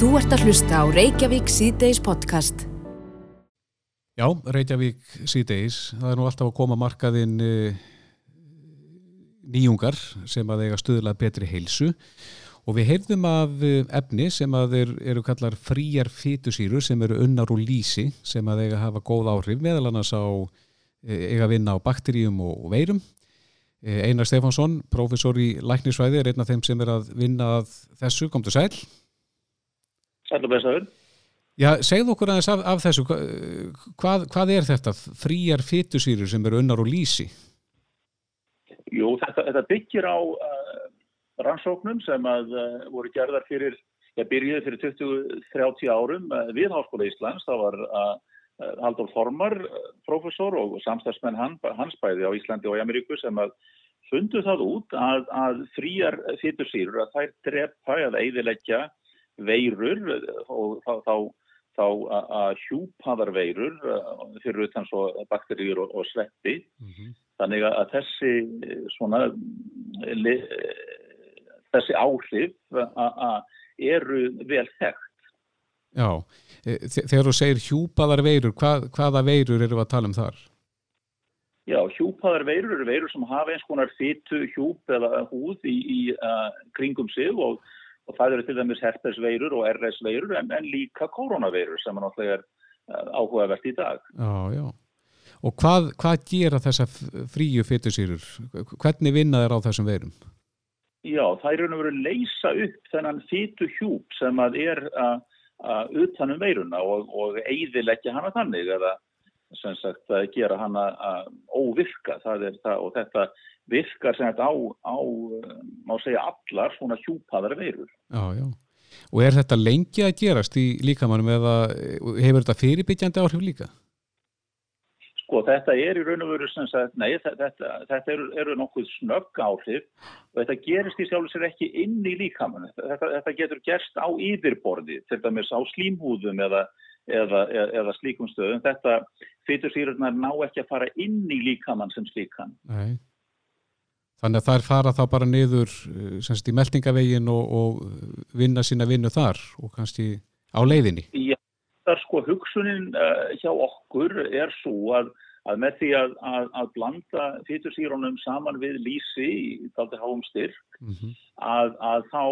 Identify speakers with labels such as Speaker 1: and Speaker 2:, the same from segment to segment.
Speaker 1: Þú ert að hlusta á Reykjavík síðdeis podcast.
Speaker 2: Já, Reykjavík síðdeis. Það er nú alltaf að koma markaðinn uh, nýjungar sem að eiga stuðlað betri heilsu og við heyrðum af uh, efni sem að er, eru kallar fríjar fytusýru sem eru unnar úr lísi sem að eiga hafa góð áhrif meðal annars á uh, eiga að vinna á bakteríum og veirum. Einar Stefánsson, professor í læknisvæði, er einn af þeim sem er að vinna að þessu. Komdu sæl.
Speaker 3: Sæl og blessaður.
Speaker 2: Já, segð okkur aðeins af, af þessu. Hvað, hvað er þetta? Fríjar fytusýrur sem eru unnar og lísi?
Speaker 3: Jú, þetta, þetta byggir á uh, rannsóknum sem að uh, voru gerðar fyrir, ég byrjuði fyrir 20-30 árum uh, við Háskóla Íslands. Það var að Haldur Formar, professor og samstagsmenn hans bæði á Íslandi og í Ameríku sem að fundu það út að, að fríjar fytusýrur að þær drepa eða eidilegja veirur og þá, þá, þá að hjúpaðar veirur fyrir utan svo bakteríur og, og sveppi. Mm -hmm. Þannig að þessi svona þessi áhrif eru vel þekkt.
Speaker 2: Já, þegar þú segir hjúpaðar veirur, hvað, hvaða veirur eru að tala um þar?
Speaker 3: Já, hjúpaðar veirur eru veirur sem hafa eins konar fytu, hjúp eða húð í, í uh, kringum sig og, og það eru til dæmis herpesveirur og RS-veirur en, en líka koronaveirur sem er náttúrulega uh, áhugavert í dag.
Speaker 2: Já, já. Og hvað, hvað gera þessa fríu fytusýrur? Hvernig vinna þeir á þessum veirum?
Speaker 3: Já, það er raun og veru leysa upp þennan fytu hjúp sem að er að utanum veiruna og, og eiðilegja hana þannig eða sem sagt að gera hana óvirka það það, og þetta virkar sem þetta á, á má segja allar svona hjúpaðar veirur.
Speaker 2: Já, já. Og er þetta lengi að gerast í líkamannum eða hefur þetta fyrirbyggjandi áhrif líka?
Speaker 3: Sko þetta er í raun og veru sem sagt, nei þetta, þetta eru, eru nokkuð snögg áhrif og þetta gerist í sjálf sér ekki inn í líkamann. Þetta, þetta getur gerst á yfirborði, til dæmis á slímhúðum eða, eða, eða, eða slíkum stöðum. Þetta fytursýrurnar ná ekki að fara inn í líkamann sem slíkan.
Speaker 2: Nei. Þannig að þær fara þá bara niður semst í meldingavegin og, og vinna sína vinnu þar og kannski á leiðinni.
Speaker 3: Já, það er sko hugsunin uh, hjá okkur er svo að, að með því að, að, að blanda fytursýrónum saman við lísi í taldi háum styrk mm -hmm. að þá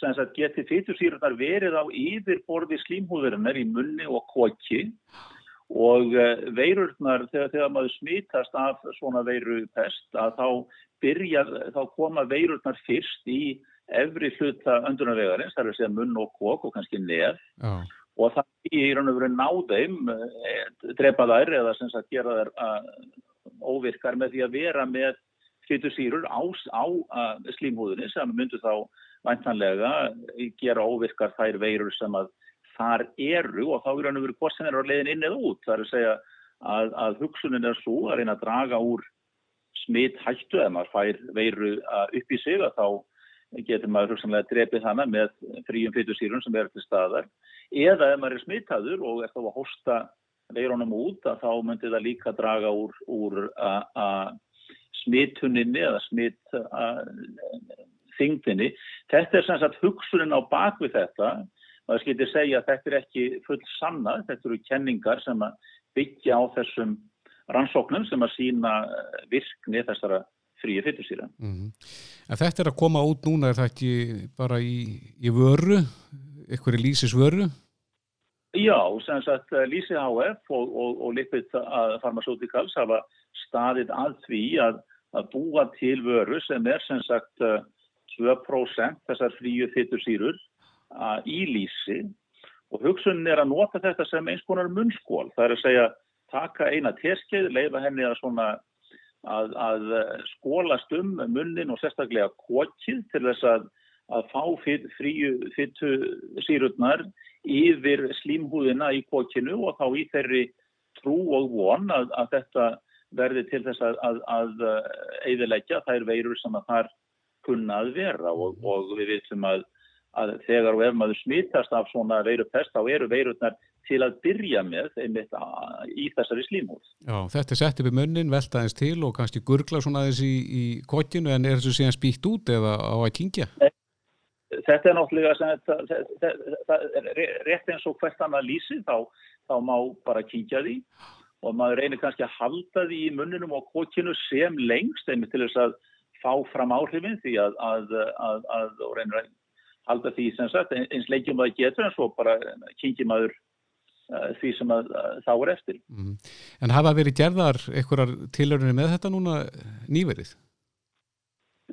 Speaker 3: sagt, geti fytursýrónar verið á yfirborði slímhúðurinnar í munni og kokki og veirurnar þegar, þegar maður smítast af svona veirupest að þá byrja, þá koma veirurnar fyrst í efri hluta öndunarvegarins, það er að segja munn og kok og kannski nef oh. og það í raun og veru ná þeim drepa þær eða sem sagt gera þær óvirkar með því að vera með fytusýrur á, á slímhúðinni sem myndur þá væntanlega gera óvirkar þær veirur sem að þar eru og þá er hann vera hvort sem er á leiðin inn eða út. Það er að segja að, að hugsunin er svo að reyna að draga úr smitt hættu eða maður fær veiru upp í sig að þá getur maður hugsanlega drefið hana með fríum fytusýrun sem er til staðar. Eða ef maður er smittaður og er þá að hosta veirunum út að þá myndir það líka draga úr, úr smittuninni eða smitt þingdinni. Þetta er sem sagt hugsunin á bakvið þetta maður skiltir segja að þetta er ekki full sanna, þetta eru kenningar sem að byggja á þessum rannsóknum sem að sína virkni þessara fríi fytusýra.
Speaker 2: Mm -hmm. Þetta er að koma út núna, er það ekki bara í, í vöru, ykkur í Lísis vöru?
Speaker 3: Já, sem sagt Lísi HF og, og, og Lipid Pharmaceuticals hafa staðið að því að, að búa til vöru sem er sem sagt 2% þessar fríu fytusýrur í lýsi og hugsunin er að nota þetta sem eins konar munnskól. Það er að segja taka eina teskeið, leiða henni að, svona, að, að skólast um munnin og sérstaklega kokið til þess að, að fá fríu fyttu sírutnar yfir slímhúðina í kokinu og þá í þeirri trú og von að þetta verði til þess að eiðilegja þær veirur sem að þar kunna að vera og, og við vitum að að þegar og ef maður smittast af svona veirupest þá eru veirutnar til að byrja með einmitt í þessari slímúð.
Speaker 2: Já, þetta er sett upp í munnin, velta aðeins til og kannski gurgla svona aðeins í, í kottinu en er þessu síðan spýtt út eða á að kingja?
Speaker 3: þetta er náttúrulega sem, það, það, það er rétt eins og hvert annað lýsi þá, þá má bara kíkja því og maður reynir kannski að halda því í munninum og kokinu sem lengst einmitt til þess að fá fram áhrifin því að, að, að, að og reynir að halda því sem sagt eins lengjum að geta en svo bara kynkir maður uh, því sem að þá er eftir. Mm.
Speaker 2: En hafa verið gerðar einhverjar tilhörunni með þetta núna nýverið?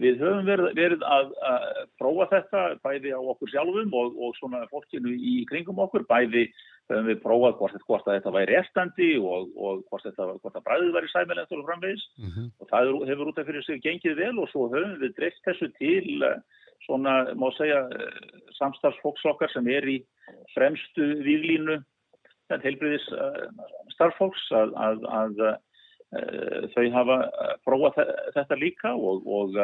Speaker 3: Við höfum verið, verið að, að prófa þetta bæði á okkur sjálfum og, og svona fólkinu í kringum okkur, bæði höfum við prófað hvort, hvort þetta væri efstandi og, og hvort þetta hvort bræðið væri sæmilegt og framvegis mm -hmm. og það hefur út af fyrir sig gengið vel og svo höfum við dreift þessu til eh, svona, má segja, eh, samstarfsfólksokkar sem er í fremstu výglínu þetta heilbriðis uh, starffólks að, að, að uh, þau hafa prófað þetta líka og, og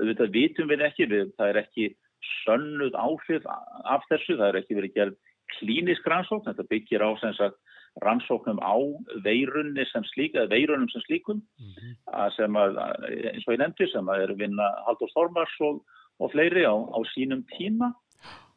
Speaker 3: auðvitað vitum við ekki, við, það er ekki sönnuð áhrif af þessu, það er ekki verið gerð klínisk rannsókn, þetta byggir á sagt, rannsóknum á veirunni sem slík, veirunum sem slíkum mm -hmm. að sem að, eins og ég nefndi, sem að er vinna Haldur Stormars og, og fleiri á, á sínum tíma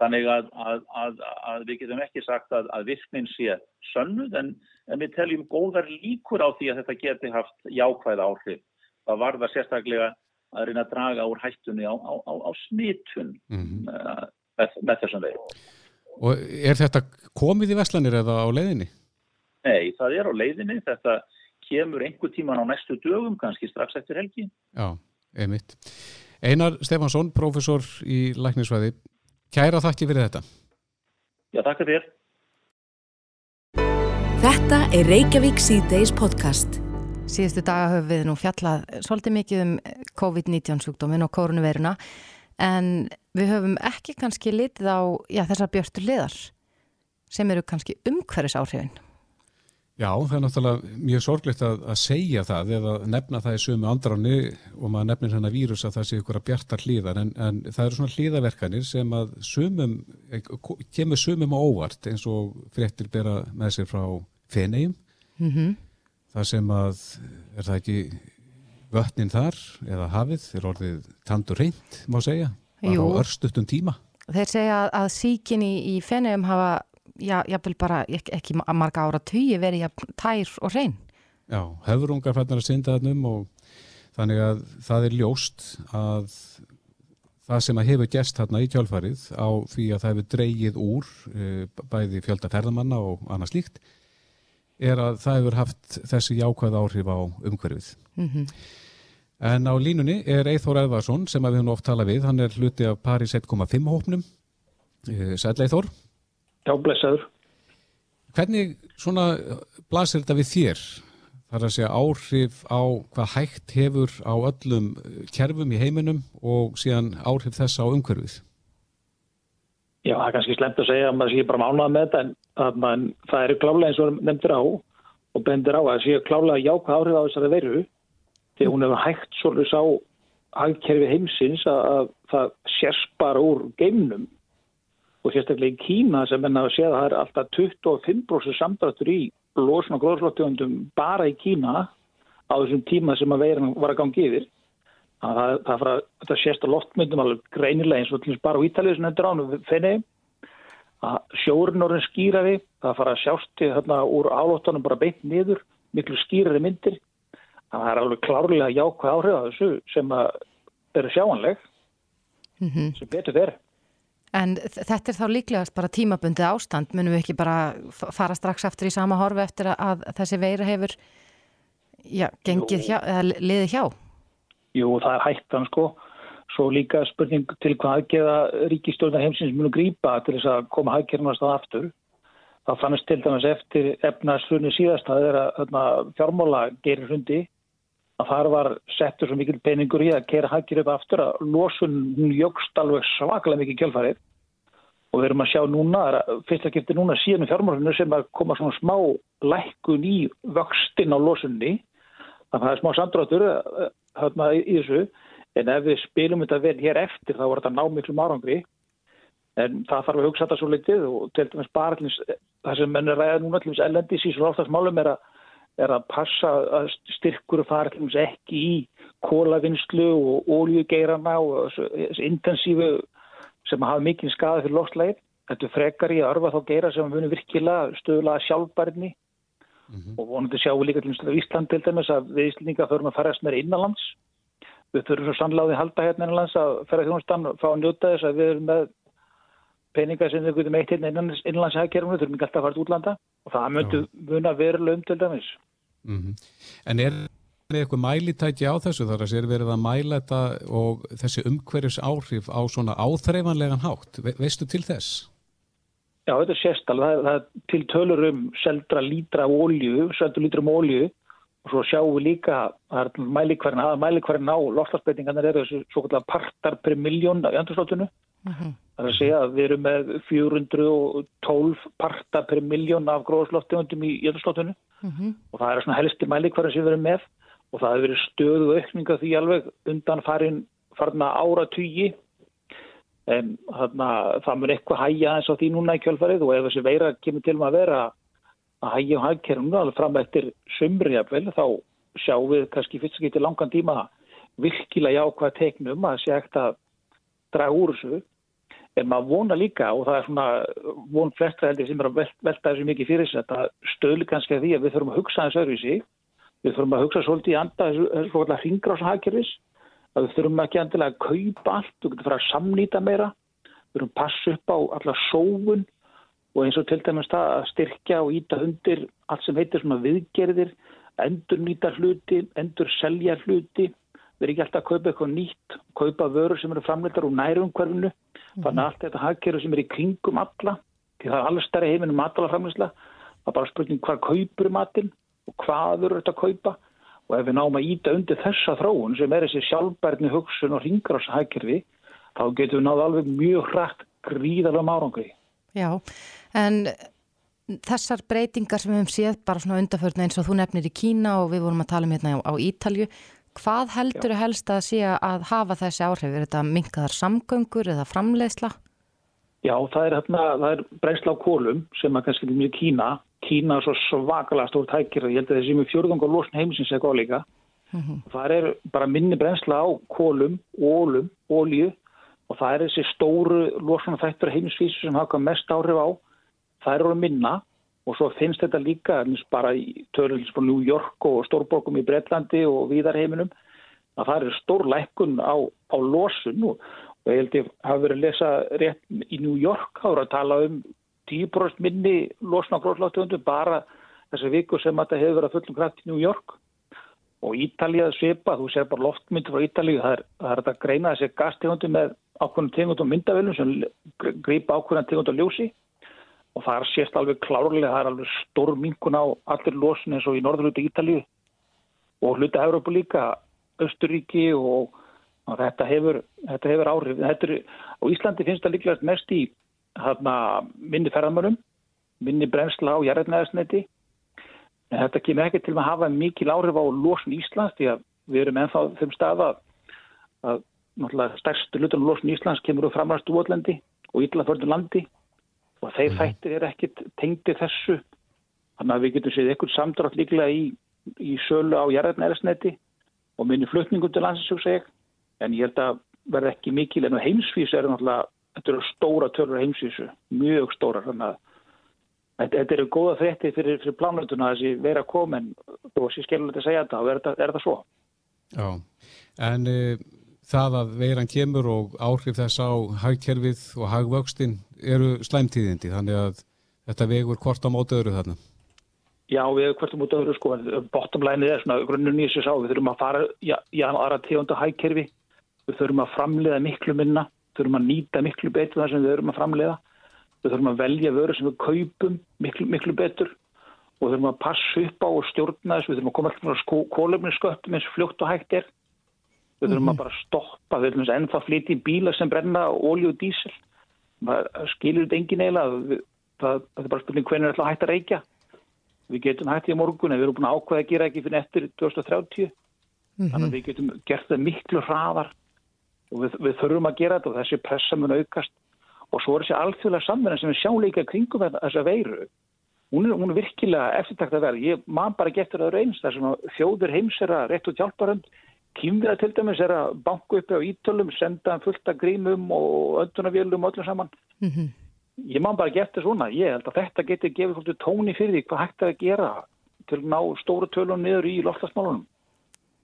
Speaker 3: þannig að, að, að við getum ekki sagt að virknin sé sönnuð en, en við teljum góðar líkur á því að þetta geti haft jákvæð áhrif. Það var það sérstaklega að reyna að draga úr hættunni á, á, á smitun mm -hmm. með, með þessum veginn.
Speaker 2: Og er þetta komið í Vestlanir eða á leiðinni?
Speaker 3: Nei, það er á leiðinni. Þetta kemur einhver tíman á næstu dögum, kannski strax eftir helgi.
Speaker 2: Já, einmitt. Einar Stefansson, profesor í Læknisvæði. Kæra þakki fyrir þetta.
Speaker 3: Já, takk fyrir þér.
Speaker 1: Þetta er Reykjavík C-Days podcast.
Speaker 4: Síðustu daga höfum við nú fjallað svolítið mikið um COVID-19 sjúkdómin og koronaviruna en við höfum ekki kannski litið á já, þessar björtur liðar sem eru kannski umhverfis áhrifin.
Speaker 2: Já, það er náttúrulega mjög sorglitt að, að segja það eða nefna það í sömu andráni og maður nefnir hennar vírus að það sé ykkur að bjartar hlýðar en, en það eru svona hlýðaverkanir sem að sumum, kemur sumum á óvart eins og fréttir bera með sér frá fenegjum. Mm -hmm. Það sem að, er það ekki vötnin þar eða hafið er orðið tandur reynd, má segja, bara Jú. á örstutum tíma.
Speaker 4: Þeir segja að síkin í, í fenniðum hafa, já, jáfnvel bara ekki, ekki marga ára tugi verið tær og reyn.
Speaker 2: Já, höfurungar fætnar að synda þannum og þannig að það er ljóst að það sem að hefur gest hérna í kjálfarið á því að það hefur dreyið úr e, bæði fjölda ferðamanna og annað slíkt er að það hefur haft þessi jákvæð áhrif á umhverfið. Mm -hmm. En á línunni er Eithór Eðvarsson sem við höfum oft talað við, hann er hluti af Paris 1,5 hópnum. Eh, Sæl Eithór?
Speaker 5: Já, blessaður.
Speaker 2: Hvernig svona blasir þetta við þér? Það er að segja áhrif á hvað hægt hefur á öllum kerfum í heiminum og síðan áhrif þess á umhverfið.
Speaker 5: Já, það er kannski slemt að segja að maður sé bara mánað með þetta en að man, það eru klálega eins og nefndir á og bendir á að sé klálega jákvæð áhrif á þessari veru því hún hefur hægt svolítið sá hagkerfi heimsins að, að það sérst bara úr geimnum og sérstaklega í Kína sem enna að að það er alltaf 25% samdrættur í losna gróðslóttjóndum bara í Kína á þessum tíma sem að veiran var að gangi yfir. Það, það, það, það sést á loftmyndum alveg greinilega eins og bara á Ítalið sem hendur ánum fenni að sjórun orðin skýraði, það fara að sjásti þarna úr álóttanum bara beint niður, miklu skýrari myndir. Það er alveg klárlega jákvæð áhrif að þessu sem að eru sjáanleg, mm -hmm. sem betur verið.
Speaker 4: En þetta er þá líklegast bara tímabundið ástand, munum við ekki bara fara strax aftur í sama horfi eftir að þessi veira hefur já, gengið hjá, eða liðið hjá?
Speaker 5: Jú, það er hættan sko Svo líka spurning til hvað aðgeða ríkistjórnar heimsins munu grípa til þess að koma aðgerðnast á aftur. Það fannst til dæmis eftir efnaðsflunni síðast að það er að fjármála gerir hundi að þar var settur svo mikil peningur í að kera aðgerð upp aftur að losun jökst alveg svaklega mikið kjálfarið og við erum að sjá núna, fyrst að geta núna síðan fjármálunum sem að koma svona smá lækkun í vöxtin á losunni. Þannig að það er smá samdráttur hérna í þessu. En ef við spilum þetta vel hér eftir þá var þetta ná miklu marangri en það þarf að hugsa þetta svo litið og til dæmis bara það sem menn er ræða núna allins ellendis í svo áttagsmálum er, er að passa að styrkur fara allins ekki í kólavinnslu og óljugeirana og þessu intensífu sem hafa mikið skada fyrir lofslægir. Þetta frekar í að örfa þá geira sem munir virkilega stöðla sjálfbærni mm -hmm. og vonandi sjáum við líka til í Ísland til dæmis að við Íslandinga förum að ferast meira innanlands. Við þurfum svo sannláði halda hérna innanlands að ferja þjónustan fá að njóta þess að við erum með peninga sem við getum eitt hérna innanlandshækjörnum, við þurfum ekki alltaf að fara til útlanda og það myndu muna verulegum til dæmis.
Speaker 2: Mm -hmm. En er er eitthvað mælitæki á þessu þar að sér verið að mæla þetta og þessi umhverjus áhrif á svona áþreifanlegan hátt, Ve veistu til þess?
Speaker 5: Já, þetta er sérstaklega, það, það er til tölur um seldra lítra ólju, seldur lítra um ólju og svo sjáum við líka að mælikværin, á lofslagsbreytingarnir eru þessu svo kallar partar per miljón í andurslótinu. Mhm. -huh. Það er að segja að við erum með 412 partar per miljón af gróðslóttegundum í uh mhm. -huh. og það er svona helsti mælikværin sem við erum með og það hefur verið stöðu aukninga því alveg undan farin farna ára tugi en þarna, það mun eitthvað hægja eins á því núna í kjölfarið og ef þessi veira kemur til að vera að hægja á hægkerfunu alveg fram eftir sömriðafvel þá sjáum við kannski fyrst og getur langan tíma virkilega jákvæða teiknum að sé ekkert að draga úr þessu en maður vona líka og það er svona von flestra heldur sem er að velta þessu mikið fyrir að þetta stöðli kannski að því að við þurfum að hugsa þessu öðru í sig Við þurfum að hugsa svolítið í anda þessu svona hringráshagkerfis að við þurfum ekki andilega að kaupa allt, við getum fara að samnýta meira, við þurfum að passa upp á alla sófun og eins og til dæmis það að styrkja og íta undir allt sem heitir svona viðgerðir, endur nýta hluti, endur selja hluti, við erum ekki alltaf að kaupa eitthvað nýtt, kaupa vörur sem eru framleitar úr nærumhverfinu. Þannig að allt þetta hagkerfi sem er í kringum alla, því það er alveg stærri heiminum matalaframleysla, það er bara spurning hvað kaupur matinn og hvað eru þetta að kaupa og ef við náum að íta undir þessa þróun sem er þessi sjálfbærni hugsun og ringrásahækjörfi þá getum við náðu alveg mjög hrætt gríðarlega márangri.
Speaker 4: Já, en þessar breytingar sem við hefum séð bara svona undarförna eins og þú nefnir í Kína og við vorum að tala um hérna á Ítalju hvað heldur þau helst að sé að hafa þessi áhrif? Er þetta minkaðar samgöngur eða framleiðsla?
Speaker 5: Já, það er, hérna, er breynsla á kólum sem að kannski er mjög Kína Kína er svo svakalega stór tækir og ég held að þessi með fjörðunga losn heimsins er góð líka. Mm -hmm. Það er bara minni brensla á kólum, ólum, ólíu og það er þessi stóru losna þættur heimsvísu sem haka mest áhrif á. Það eru að minna og svo finnst þetta líka bara í törlins frá New York og stórborgum í Breitlandi og viðarheiminum að það er stór lækkun á, á losun og, ég held að ég hafi verið að lesa rétt í New York, eru að tala um 10% minni losna gróðsláttöfundu bara þessar viku sem þetta hefur verið að fullum kraft í New York. Og Ítalið svipa, þú sér bara loftmyndir frá Ítalið, það er, það er að greina þessi gastegundu með ákveðnum tegundum myndavölum sem grípa ákveðan tegundum ljósi og það sést alveg klárlega, það er alveg stór minkun á allir losun eins og í norðurluti Ítalið og hluta Európa líka, Östuríki og, og þetta hefur, þetta hefur áhrif. Þetta er, og Íslandi finnst það líklegast mest í hana, minni ferðamörnum, minni bremsla á jarðnæðarsneti. En þetta kemur ekki til að hafa mikil áhrif á losun Íslands því að við erum ennþá þeim stað að, að stærstu lutan losun Íslands kemur úr framræstu ótlendi og yllafördu landi og þeir mm. þættir er ekkit tengdi þessu. Þannig að við getum séð eitthvað samdrátt líklega í, í sölu á jarðnæðarsneti og minni flutningum til landsinsjóks ég. En ég held að verða ekki mikil en á heimsvís er náttúrulega þetta eru stóra törur heimsísu, mjög stóra þannig að þetta, eru góða frétti fyrir, fyrir plánlötuna þessi vera komin og þessi skellulegt að segja þetta og er er þetta svo
Speaker 2: Já, en e, það að veiran kemur og áhrif þess á hagkerfið og hagvöxtin eru slæmtíðindi þannig að þetta vegur hvort á mót öðru þarna
Speaker 5: Já, við hefum hvert á mót öðru sko, bottomlænið er svona grunnum í þessu sá, við þurfum að fara í aðra tegunda hagkerfi, við þurfum að framleiða miklu minna þurfum að nýta miklu betur það sem við þurfum að framleiða. Við þurfum að velja vörur sem við kaupum miklu, miklu betur og þurfum að passa upp á og stjórna þess. Við þurfum að koma alltaf frá kólöfninsköttum eins fljótt og hægt er. Við þurfum mm -hmm. að bara stoppa, við þurfum að ennþá flytja í bíla sem brenna ólíu og dísil. Það skilur þetta engin eiginlega. Það, það er bara spurning hvernig við ætlum að hætta að reykja. Við getum hætti í morgun en við erum búin að ákveða að gera ekki fyrir eftir 2030. Mm -hmm. Þannig að við getum gert það miklu hraðar og við, við þurfum að gera þetta og þessi pressa mun aukast og svo er þessi alþjóðlega samverðan sem við sjáum líka kringum þessa veiru hún er, hún er virkilega eftirtakt að vera ég man bara getur það eins þar sem þjóður heimsera rétt út hjálparönd kýmviða til dæmis er að banku uppi á ítölum, senda fullt af grímum og öndunavélum og öllu saman. Mm -hmm. Ég má bara geta svona. Ég held að þetta getur gefið svolítið tóni fyrir því hvað hægt að gera til að ná stóru tölun niður í loftasmálunum.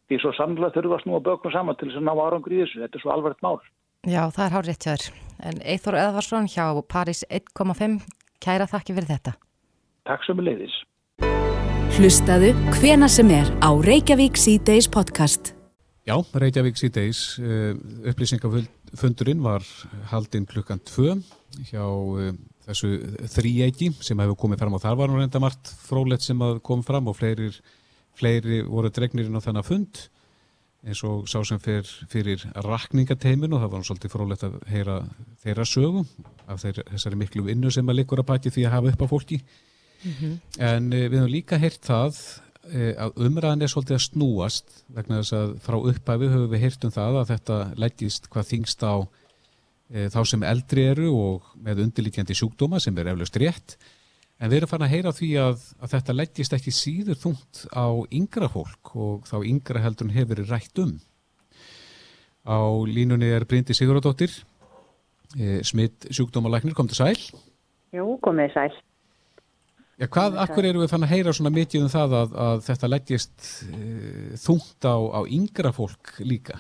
Speaker 5: Því svo sannlega þurfa að snúa bökum saman til þess að ná árangur í þessu. Þetta er svo alvarlegt mál.
Speaker 4: Já, það er hár rétt hjá þér. En Eithor Eðvarsson hjá Paris 1.5, kæra þakki fyrir þetta.
Speaker 5: Takk sem er leiðis.
Speaker 1: Hlustaðu hvena sem er á Reykjavík C-Days podcast.
Speaker 2: Já, Reykjavík C-Days uh, upplýsingafundurinn var haldinn klukkan 2 hjá uh, þessu þrýeiki sem hefur komið fram og þar var nú reynda margt frólætt sem kom fram og fleiri, fleiri voru dregnirinn á þennan fund eins og sá sem fer fyrir rakningateimin og það var nú svolítið frólætt að heyra þeirra sögum af þeir, þessari miklu vinnu sem að likur að pæti því að hafa upp á fólki mm -hmm. en uh, við hefum líka heyrt það að umræðan er svolítið að snúast vegna þess að frá upphæfi höfum við heyrt um það að þetta leggist hvað þingst á uh, þá sem eldri eru og með undirlítjandi sjúkdóma sem er eflaust rétt. En við erum fann að heyra því að, að þetta leggist ekki síður þungt á yngra fólk og þá yngra heldur hefur verið rætt um. Á línunni er Bryndi Siguradóttir smitt sjúkdómalæknir, kom til sæl.
Speaker 6: Jú, komið sæl
Speaker 2: Já, hvað, akkur eru við fann að heyra svona mikið um það að, að þetta leggjast e, þungt á, á yngra fólk líka?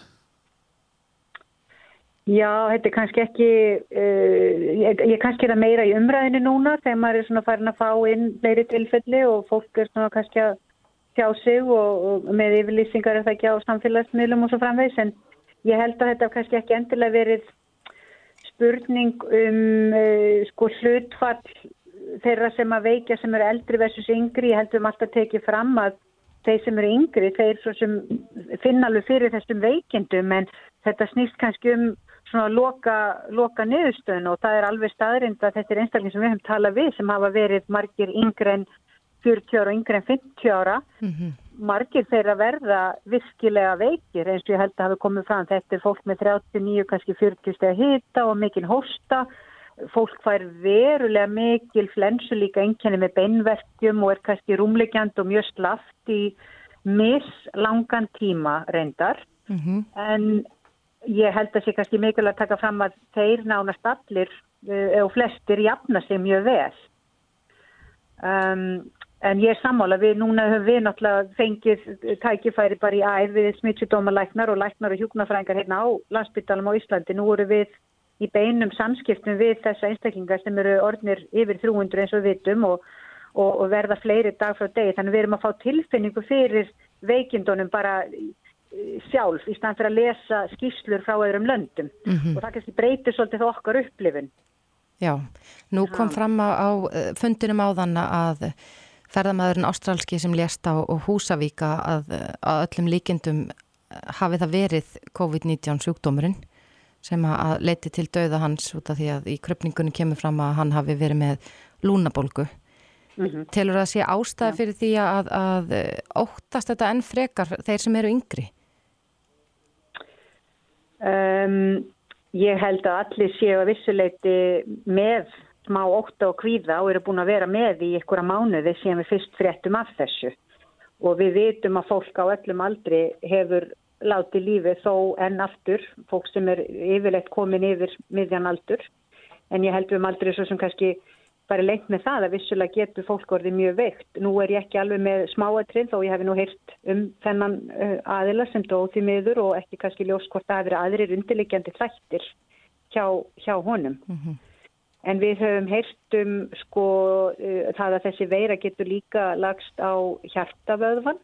Speaker 6: Já, þetta er kannski ekki, uh, ég, ég kannski er að meira í umræðinu núna þegar maður er svona farin að fá inn meiri tilfelli og fólk er svona kannski að sjá sig og, og með yfirlýsingar er það ekki á samfélagsmiðlum og svo framvegs en ég held að þetta kannski ekki endilega verið spurning um uh, sko hlutfall þeirra sem að veikja sem eru eldri versus yngri, ég heldum alltaf tekið fram að þeir sem eru yngri, þeir sem finna alveg fyrir þessum veikindum en þetta snýst kannski um svona loka, loka niðurstöðun og það er alveg staðrind að þetta er einstaklega sem við höfum talað við sem hafa verið margir yngre en 40 ára og yngre en 50 ára. Mm -hmm. margir þeirra verða virkilega veikir eins og ég held að hafa komið fram. Þetta er fólk með 39 kannski 40 steg hita og mikinn hósta fólk fær verulega mikil flensu líka einkenni með beinverkjum og er kannski rúmlegjand og mjög slaft í mislangan tíma reyndar. Mm -hmm. en ég held að sé kannski mikilvægt að taka fram að þeir nánast allir uh, og flestir jafna sig mjög vel. Um, en ég er sammála við núna höfum við náttúrulega fengið tækifæri bara í æð við smittsjúdómalæknar og læknar og hjúknafrængar hérna á landsbyttalum á Íslandi. Nú eru við í beinum samskiptum við þessa einstaklingar sem eru orðnir yfir 300 eins og vitum og, og, og verða fleiri dag frá degi. Þannig við erum að fá tilfinningu fyrir veikindunum bara sjálf í stand fyrir að lesa skýrslur frá öðrum löndum mm -hmm. og það kannski breytir svolítið okkar upplifin.
Speaker 4: Já, nú kom ja. fram á, á eh, fundinum áðan að ferðamæðurinn Ástrálski sem lést á Húsavíka að, að öllum líkindum hafi það verið COVID-19 sjúkdómurinn sem að leiti til dauða hans út af því að í kröpningunni kemur fram að hann hafi verið með lúnabolgu. Mm -hmm. Telur það að sé ástæði fyrir því að, að óttast þetta enn frekar þeir sem eru yngri?
Speaker 6: Um, ég held að allir séu að vissuleiti með smá ótta og kvíða og eru búin að vera með í einhverja mánuði sem við fyrst fréttum af þessu og við vitum að fólk á öllum aldri hefur láti lífi þó enn aftur, fólk sem er yfirleitt komin yfir miðjan aldur en ég held við um aldrei svo sem kannski bara lengt með það að vissulega getur fólk orðið mjög veikt. Nú er ég ekki alveg með smáatrið þó ég hef nú heyrt um þennan uh, aðila sem dóði miður og ekki kannski ljós hvort það hefur aðrir undirleikjandi þættir hjá, hjá honum. Mm -hmm. En við höfum heyrt um sko uh, það að þessi veira getur líka lagst á hjartavöðvan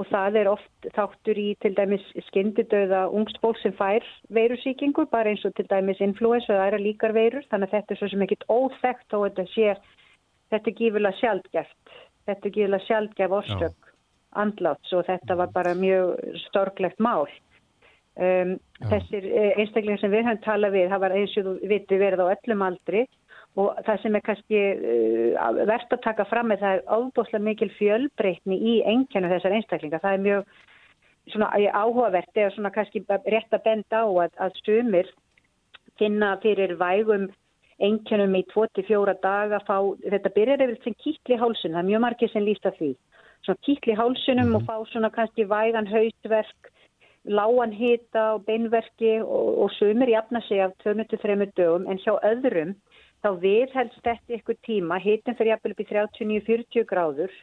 Speaker 6: og það er oft þáttur í til dæmis skyndidauða ungstfólk sem fær veirusíkingu, bara eins og til dæmis influensu eða aðra líkar veirur, þannig að þetta er svo sem ekkit óþægt og þetta sé, þetta er gífilega sjálfgeft, þetta er gífilega sjálfgef orstök andláts og þetta var bara mjög storglegt mál. Um, þessir eh, einstaklingar sem við höfum talað við, það var eins og þú viti verið á öllum aldri og það sem er kannski uh, verðt að taka fram með það er ábúslega mikil fjölbreytni í engjana þessar einstaklinga. Það er mjög svona, áhugavert eða svona kannski rétt að benda á að, að sumir finna fyrir vægum engjanum í 24 daga fá, þetta byrjar yfir sem kýtli hálsun, það er mjög margir sem lísta því svona kýtli hálsunum mm -hmm. og fá svona kannski vægan haustverk lágan hita og beinverki og, og sumir jafna sig af 2-3 dögum en hjá öðrum þá viðhelst þetta ykkur tíma, hitin fyrir jafnvel upp í 39-40 gráður.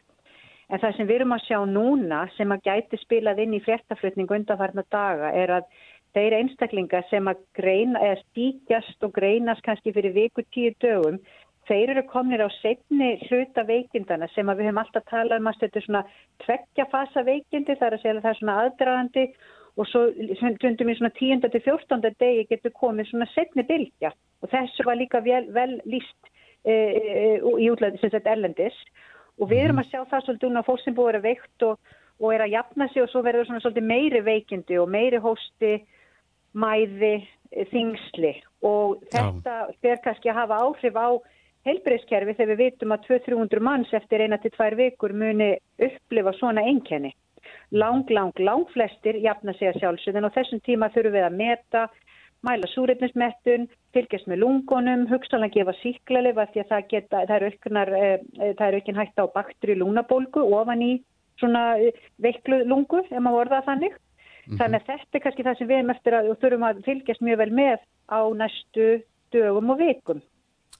Speaker 6: En það sem við erum að sjá núna sem að gæti spilað inn í fréttaflutning undanfarnar daga er að þeir einstaklingar sem að greina, eða stíkjast og greinast kannski fyrir viku tíu dögum þeir eru komnir á setni hluta veikindana sem að við höfum alltaf talað um að þetta er svona tveggja fasa veikindi þar að segja að það er svona aðdragandi og svo stundum í svona 10. til 14. degi getur komið svona setni bylgja og þessu var líka vel, vel líst e, e, í útlæði sem þetta erlendis og við erum að sjá það svolítið að fólk sem búið að vera veikt og, og er að jafna sig og svo verður svona svolítið meiri veikindi og meiri hósti, mæði, þingsli og þetta fer kannski að hafa áhrif á heilbreyðskerfi þegar við vitum að 200-300 manns eftir eina til tvær vikur muni upplifa svona einkenni lang, lang, lang flestir jafna sig að sjálfsögðin og þessum tíma þurfum við að meta, mæla súreifnismettun, fylgjast með lungunum, hugsaðan að gefa síklarlefa því að það, geta, það er auknar, eh, það er aukinn hægt á baktri lúnabólgu ofan í svona eh, veiklu lungu, ef maður vorða þannig. Mm -hmm. Þannig að þetta er kannski það sem við erum eftir að þurfum að fylgjast mjög vel með á næstu dögum og vikum.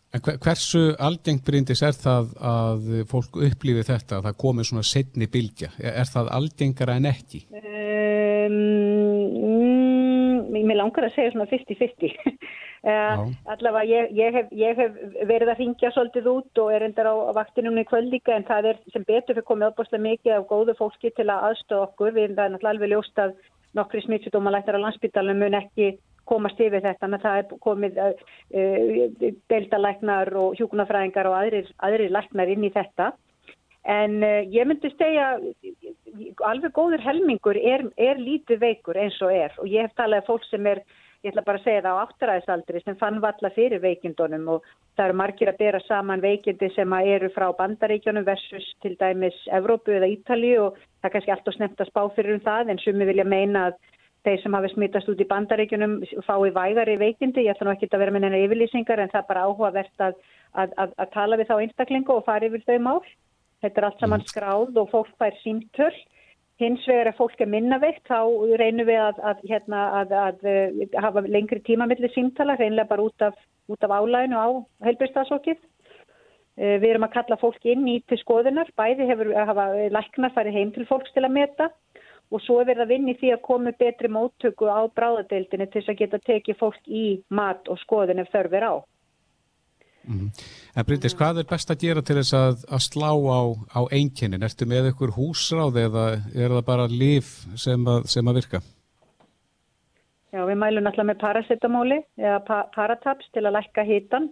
Speaker 2: En hversu algengt brindis er það að fólk upplifi þetta að það komi svona setni bylgja? Er það algengara en ekki? Um,
Speaker 6: mm, mér langar að segja svona 50-50. uh, eh, allavega ég, ég, hef, ég hef verið að ringja svolítið út og er endar á, vaktinum í kvöldíka en það er sem betur fyrir komið opbúrslega mikið af góðu fólki til að aðstöða okkur. Við erum það náttúrulega alveg ljóst að nokkri smittsjúdómalættar á landsbytalunum mun ekki komast yfir þetta, en það er komið uh, deildalæknar og hjúkunafræðingar og aðrir, aðrir læknar inn í þetta. En uh, ég myndi stegja, alveg góður helmingur er, er lítið veikur eins og er. Og ég hef talað af fólk sem er, ég ætla bara að segja það á áttaræðisaldri sem fann valla fyrir veikindunum. Og það eru margir að bera saman veikindi sem eru frá bandaríkjónum versus til dæmis Evrópu eða Ítali og það er kannski allt og snemt að spá fyrir um það en sumi vilja meina að þeir sem hafi smittast út í bandaríkunum fái vægari veikindi, ég ætla nú ekki að vera með neina yfirlýsingar en það er bara áhugavert að, að, að, að tala við þá einstaklingu og fara yfir þau mál. Þetta er allt saman mm. skráð og fólk fær símtöl. Hins vegar að fólk er minna veikt, þá reynum við að hérna, eh, hafa lengri tímamilli símtala, reynlega bara út af, út af álæginu á heilbjörnstafsókið. Eh, við erum að kalla fólk inn í til skoðunar, bæði hefur hafa læknar farið heim til fólks til að meta og svo er verið að vinni því að komi betri móttöku á bráðadeildinu til þess að geta tekið fólk í mat og skoðin ef þörfir á.
Speaker 2: Mm. En Bryndis, hvað er best að gera til þess að, að slá á, á einkennin? Ertu með ykkur húsráð eða er það bara líf sem að, sem að virka?
Speaker 6: Já, við mælum alltaf með paracetamóli eða pa parataps til að lækka hitan.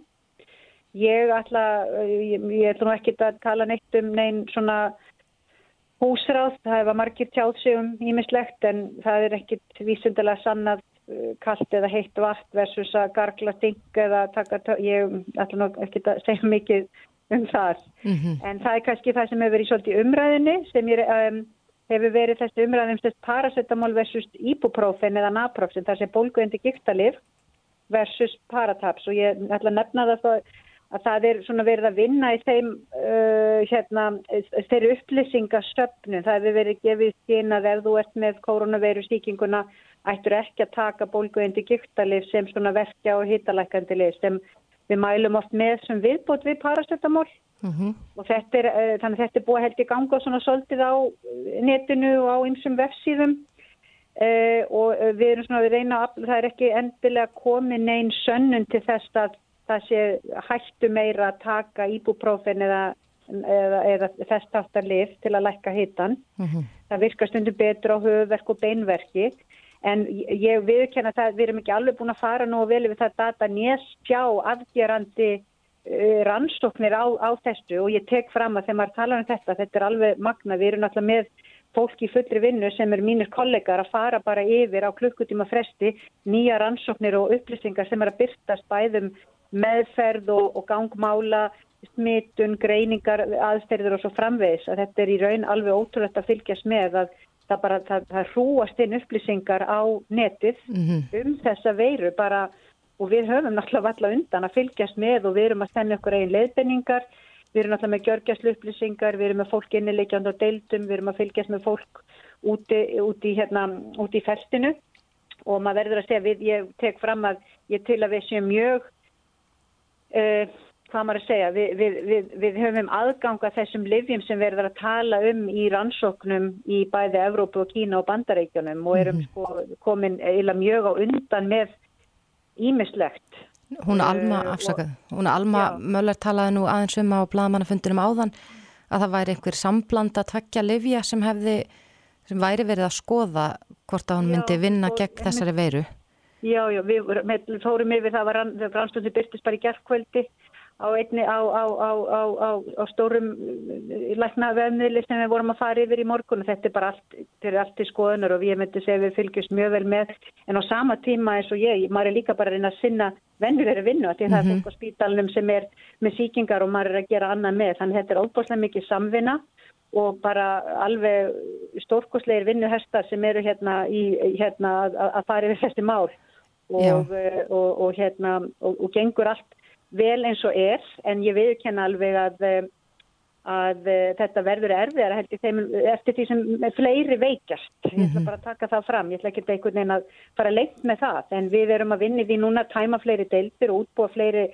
Speaker 6: Ég ætla, ég, ég ætla nú ekki að tala neitt um neinn svona húsráð, það hefa margir tjáð sig um ímislegt en það er ekkit vísundilega sannað uh, kallt eða heitt vart versus að gargla ting eða taka, ég ætla nú ekki að segja mikið um það mm -hmm. en það er kannski það sem hefur verið svolítið umræðinni sem ég, um, hefur verið þessi umræðin um paracetamol versus ibuprofen eða naproxen þar sem bólguðindi gíktalif versus parataps og ég ætla að nefna það þá að það er svona verið að vinna í þeim uh, hérna, þeirri upplýsingasöfnun. Það hefur verið gefið sín að ef þú ert með koronaviru síkinguna ættur ekki að taka bólguðindi gíktalif sem svona verkja og hittalækandi lif sem við mælum oft með sem viðbót við uh mhm. -huh. og þetta er, uh, þannig að þetta er búið held í ganga svona svolítið á netinu og á einsum vefsíðum uh, og uh, við erum svona við reyna að það er ekki endilega komið neyn sönnun til þess að það sé hættu meira að taka íbúprófin eða, eða, eða þess táttar lif til að lækka hitan. Mm -hmm. Það virkar stundum betur á höfverk og beinverki en ég viðkenna það við erum ekki alveg búin að fara nú og vel við það data nést sjá afgerandi uh, rannsóknir á, á þessu og ég tek fram að þegar maður talar um þetta, þetta er alveg magna, við erum alltaf með fólk í fullri vinnu sem er mínir kollegar að fara bara yfir á klukkutíma fresti nýja rannsóknir og upplýsingar sem er að byrtast bæðum meðferð og, og gangmála, smitun, greiningar, aðstæriður og svo framvegis. Að þetta er í raun alveg ótrúlegt að fylgjast með að það bara, það, það hrúast inn upplýsingar á netið mm -hmm. um þessa veiru bara og við höfum náttúrulega valla undan að fylgjast með og við erum að stemja okkur einn leiðbenningar, við erum náttúrulega með gjörgjastlu upplýsingar, við erum með fólk innileikjand á deildum, við erum að fylgjast með fólk úti, úti, hérna, úti í festinu og maður verður að segja, við, ég tek fram að ég til að við séum mjög, uh, hvað maður að segja, við, við, við, við höfum aðganga þessum livjum sem verður að tala um í rannsóknum í bæði Evrópu og Kína og Bandaríkjunum og erum mm sko komin eila mjög á undan með ímislegt.
Speaker 4: Hún er Alma, afsakað, hún er Alma Möller talaði nú aðeins um á blagamannafundunum áðan að það væri einhver sambland að takja livja sem hefði, sem væri verið að skoða hvort að hún myndi vinna gegn þessari veiru.
Speaker 6: Já, já, við fórum yfir það var rannstundu byrtist bara í gerðkvöldi á, einni, á, á, á stórum eh, lækna vefniðli sem við vorum að fara yfir í morgun og þetta er bara allt, er allt í skoðunar og við myndum segja við fylgjast mjög vel með en á sama tíma eins og ég, maður er líka bara að reyna að sinna vennilegri vinnu því mm -hmm. það er mhm. fólk á spítalunum sem er með síkingar og maður er að gera annað með þannig þetta er óbúslega mikið samvinna og bara alveg stórkosleir vinnuhestar sem eru hérna, í, hérna að, að fara yfir þessi mál og, eh, og, og, hérna, og gengur allt vel eins og er en ég viðkenna alveg að, eh, að eh, þetta verður erfiðar þeim, eftir því sem fleiri veikjast. Ég ætla mhm. bara að taka það fram. Ég ætla ekki einhvern veginn að fara lengt með það en við erum að vinni því núna að tæma fleiri deildir og útbúa fleiri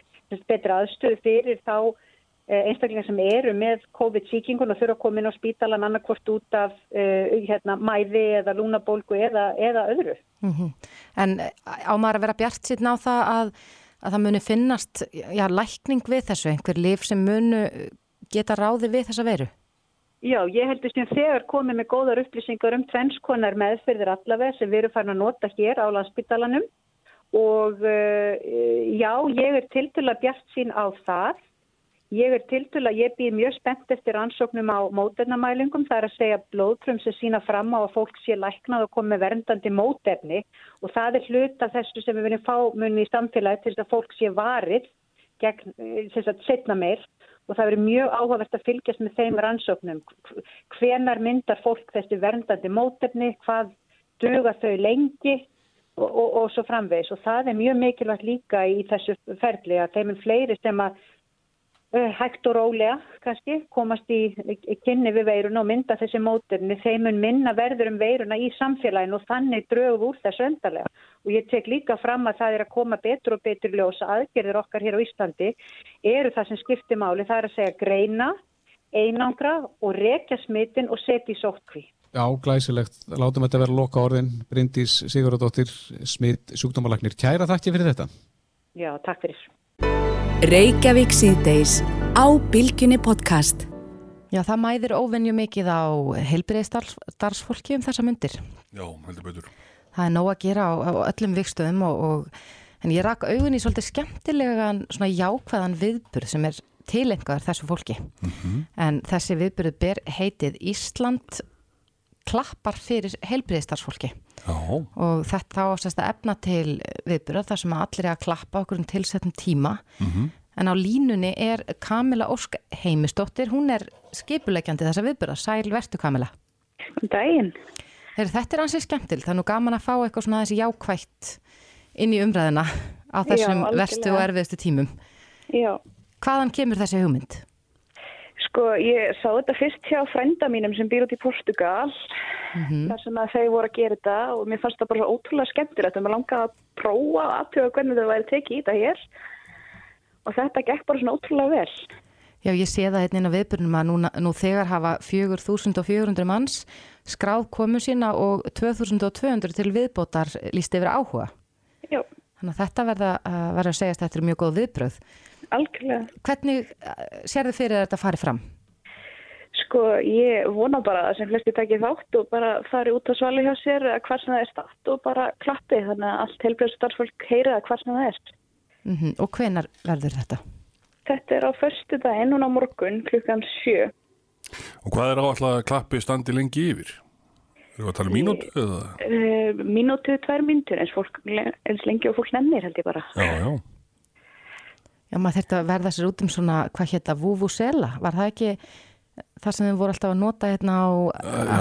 Speaker 6: betra aðstöðu fyrir þá eh, einstaklingar sem eru með COVID-síkingun og þurfa að koma inn á spítalan annarkvort út af uh, hérna, mæði eða lúnabólgu eða, eða öðru. Mm -hmm.
Speaker 4: En á maður að vera bjart síðan á það að að það muni finnast já, lækning við þessu, einhver lif sem munu geta ráði við þessa veru?
Speaker 6: Já, ég heldur sem þegar komið með góðar upplýsingar um tvennskonar meðferðir allaveg sem við erum farin að nota hér á landsbytalanum og uh, já, ég er til að bjart sín á það Ég er tiltölu að ég býð mjög spennt eftir ansóknum á mótefnamælingum. Það er að segja blóðprum sem sína fram á að fólk sé læknað og komi verndandi mótefni og það er hlut af þessu sem við viljum fá munni í samfélagi til þess að fólk sé varið gegn þess að setna meir og það verður mjög áhugavert að fylgjast með þeim rannsóknum. Hvenar myndar fólk þessi verndandi mótefni, hvað duga þau lengi og, og, og svo framvegs og það er mjög mikilvægt líka í þessu ferli að þeim er fleiri sem að Eh, hægt og rólega kannski komast í, kynni við veiruna og mynda þessi móturni þeimun minna verður um veiruna í samfélaginu og þannig drögu úr þessu öndarlega og ég tek líka fram að það er að koma betur og betur ljósa aðgerðir okkar hér á Íslandi eru það sem skiptir máli það er að segja greina, einangra og rekja smittin og setja í sótkví.
Speaker 2: Já, glæsilegt. Látum þetta vera loka orðin. Bryndís Sigurðardóttir, smitt sjúkdómalagnir. Kæra þakki fyrir þetta.
Speaker 6: Já, takk fyrir.
Speaker 1: Reykjavík síðdeis á Bilginni podcast.
Speaker 4: Já, það mæðir óvenju mikið á heilbriðstarfsfólki um þessa myndir.
Speaker 7: Já, heldur betur.
Speaker 4: Það er nóg að gera á, á öllum vikstöðum og, og, en ég rak augun í svolítið skemmtilegan svona jákvæðan viðburð sem er tilengar þessu fólki. Mm -hmm. En þessi viðburð ber heitið Ísland klappar fyrir heilbriðstarfsfólki. Já. og þetta ásast að efna til viðbyrðar þar sem allir er að klappa okkur um tilsettum tíma mm -hmm. en á línunni er Kamila Ósk heimistóttir, hún er skipulegjandi þessa viðbyrðar, sæl vertu Kamila
Speaker 6: Dæin
Speaker 4: Þetta er ansið skemmtil, það er nú gaman að fá eitthvað svona þessi jákvægt inn í umræðina á þessum Já, verstu og erfiðstu tímum
Speaker 6: Já.
Speaker 4: Hvaðan kemur þessi hugmynd?
Speaker 6: Sko, ég sá þetta fyrst hjá frænda mínum sem býr út í Portugal mm -hmm. þar sem að þeir voru að gera þetta og mér fannst það bara ótrúlega skemmtilegt og mér langaði að prófa aðtöða hvernig það væri tekið í þetta hér og þetta gekk bara svona ótrúlega vel.
Speaker 4: Já, ég sé það hérna inn á viðbyrnum að nú, nú þegar hafa 4.400 manns skráð komu sína og 2.200 til viðbótar líst yfir áhuga.
Speaker 6: Já.
Speaker 4: Þannig að þetta verða að vera að segja að þetta er mjög góð viðbröð.
Speaker 6: Algjörlega.
Speaker 4: Hvernig sér þið fyrir að þetta fari fram?
Speaker 6: Sko ég vona bara að sem flesti takki þátt og bara fari út á svali hjá sér að hvað sem það er statt og bara klappi þannig að allt heilbreyðs starfsfólk heyra að hvað sem það er.
Speaker 4: Mm -hmm. Og hvenar verður þetta?
Speaker 6: Þetta er á förstu daginn og á morgun klukkan sjö.
Speaker 7: Og hvað er áallega að klappi standi lengi yfir? Erum við að tala um mínútu?
Speaker 6: Uh, mínútu, tvær mínútur eins, fólk, eins lengi og fólk nefnir held ég bara.
Speaker 7: Já, já.
Speaker 4: Já, maður þurfti að verða sér út um svona, hvað hétta, Vuvuzela, var það ekki það sem þið voru alltaf að nota hérna á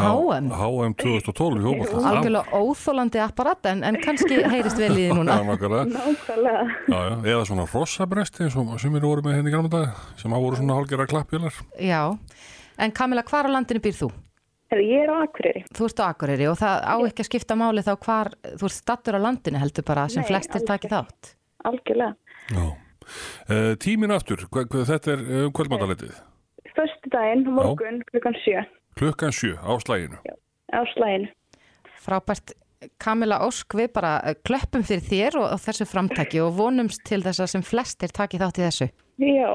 Speaker 4: HM?
Speaker 7: HM 2012 í Hópað.
Speaker 4: Algjörlega óþólandi apparat en, en kannski heyrist vel í því núna.
Speaker 6: Nákvæmlega.
Speaker 7: Já, já, eða svona rossabresti sem eru voru með henni hérna grann dag sem á voru svona hálgjara klappjölar.
Speaker 4: Já, en Kamila, hvar á landinu býr þú?
Speaker 8: Hefur, ég er á Akureyri.
Speaker 4: Þú ert á Akureyri og það á ekki að skipta máli þá hvar þú ert stattur á landinu heldur bara sem
Speaker 8: Nei,
Speaker 4: flestir
Speaker 8: alls
Speaker 4: taki
Speaker 8: ekki.
Speaker 4: þátt.
Speaker 8: Algjörlega.
Speaker 7: Já. Uh, tímin aftur, þetta er um kvöldmáttaletið.
Speaker 8: Förstu daginn, morgun, klukkan sjö
Speaker 7: Klukkan sjö á slæginu.
Speaker 8: á slæginu.
Speaker 4: Frábært Kamila Ósk, við bara eh, klöppum fyrir þér og, þessu framtaki og vonumst til þess að sem flestir taki þátt í þessu.
Speaker 8: Já,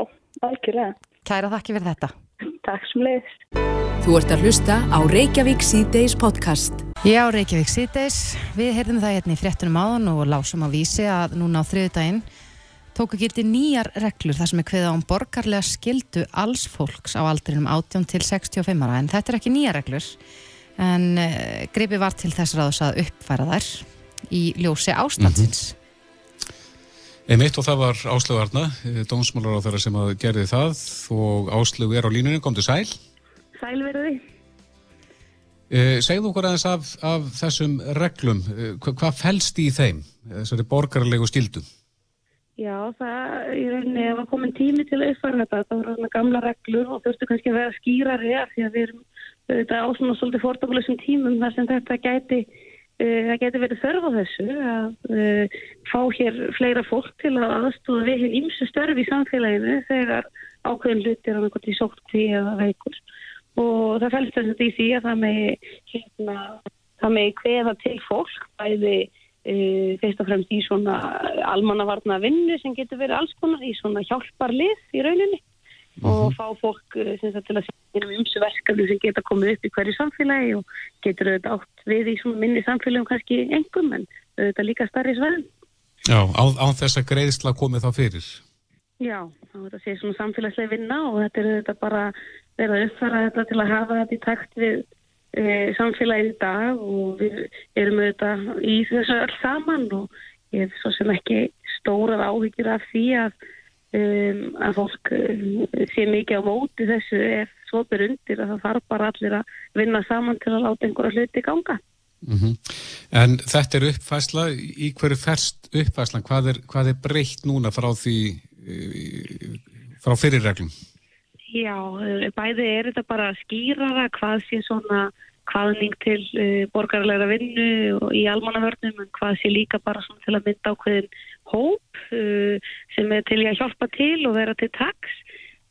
Speaker 8: algjörlega.
Speaker 4: Kæra þakki fyrir þetta.
Speaker 8: Takk sem leiðist.
Speaker 1: Þú ert að hlusta á Reykjavík C-Days podcast.
Speaker 4: Já, Reykjavík síðdeis. Við heyrðum það hérna í fréttunum áðan og lásum á vísi að núna á þriðudaginn tóku gildi nýjar reglur þar sem er kveða um borgarlega skildu alls fólks á aldrinum 18 til 65 ára en þetta er ekki nýjar reglur en uh, gripi var til þess ráðs að uppfæra þær í ljósi ástandsins.
Speaker 2: Einmitt og það var Áslögu Arna, dómsmálar á þeirra sem að gerði það og Áslögu er á línunni, kom til sæl.
Speaker 8: Sæl verði.
Speaker 2: Eh, segðu okkur aðeins af, af þessum reglum, eh, hva, hvað fælst í þeim, þessari borgarlegu skildu?
Speaker 8: Já, það í rauninni að komin tími til að uppfæra þetta, það voru þarna gamla reglur og þurftu kannski að vera skýrari af því að við erum auðvitað á svona svolítið fordókulegsum tímum þar sem þetta gæti, það gæti verið þörf á þessu að uh, fá hér fleira fólk til að aðstóða við hér ímsu störf í samfélaginu þegar ákveðin hlutir er annað í sótkví eða veikur. Og það fælst þess að í því að það megi hérna, það megi kveða til fólk bæði uh, fyrst og fremst í svona almannavarna vinnu sem getur verið alls konar í svona hjálparlið í rauninni og fá fólk sem sagt, til að segja um ymsu verkefni sem geta komið upp í hverju samfélagi og getur auðvitað átt við í minni samfélagum kannski engum en auðvitað líka starri svæðum.
Speaker 2: Já, á, á þess að greiðsla komið þá fyrir.
Speaker 8: Já, þá er þetta sé svona samfélagslega vinna og þetta er auðvitað bara verið að uppfæra þetta til að hafa þetta í takt við e, samfélagið í dag og við erum auðvitað í þessu öll saman og ég hef svo sem ekki stórað áhyggjur af því að, um, að fólk um, sé mikið á móti þessu ef svo ber undir að það þarf bara allir að vinna saman til að láta einhverja hluti ganga.
Speaker 2: Mm En þetta er uppfæsla, í hverju ferst uppfæslan, hvað er, hvað er breytt núna frá því, eh, frá fyrirreglum?
Speaker 8: Já, eh, bæði er þetta bara skýrara hvað sé svona hvaðning til uh, borgarlegra vinnu og í almannavörnum en hvað sé líka bara til að mynda ákveðin hóp uh, sem er til að hjálpa til og vera til taks.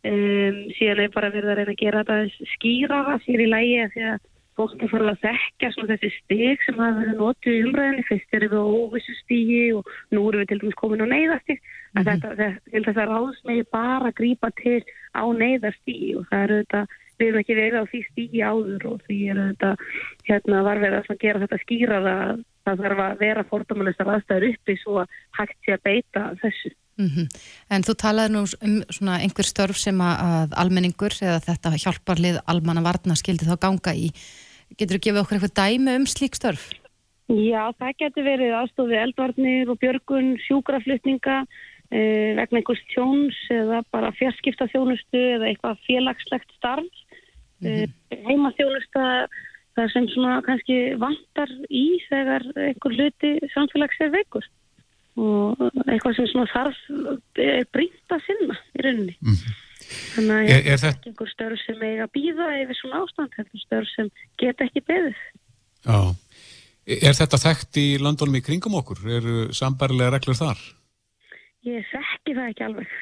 Speaker 8: Um, síðan er bara verið að reyna að gera þetta skýrara sér í lægi að því að fólk er farið að þekka þessi steg sem hafa verið notuð í umræðinni. Fyrst erum við á óvissu stígi og nú erum við til dæmis komin á neyðastíg. Mm -hmm. Þetta, til þess að ráðsmegi bara grípa til á neyðastígi og það eru þetta við erum ekki verið á því stígi áður og því er þetta, hérna var verið að gera þetta skýra að það þarf að vera fordómulegstar aðstæður uppi svo að hægt sé að beita þessu.
Speaker 4: Mm -hmm. En þú talaði nú um svona einhver störf sem að almenningur eða þetta hjálparlið almanna varna skildi þá ganga í. Getur þú gefið okkur eitthvað dæmi um slík störf?
Speaker 8: Já, það getur verið aðstofið eldvarnir og björgun, sjúkraflutninga, eh, vegna einhvers tjóns eða bara fjarskiptaþjónustu eða eitthvað félagslegt starf. Mm -hmm. Heimaþjónusta það sem svona kannski vantar í þegar einhver hluti samfélags er veikur og eitthvað sem svona þarf er brýnt að sinna í rauninni. Mm -hmm. Þannig að
Speaker 2: er, er þetta
Speaker 8: einhver störf sem eiga að býða yfir svona ástand, þetta störf sem geta ekki beðið.
Speaker 2: Já. Er þetta þekkt í landunum í kringum okkur? Eru sambarilega reglur þar?
Speaker 8: Ég þekki það ekki alveg.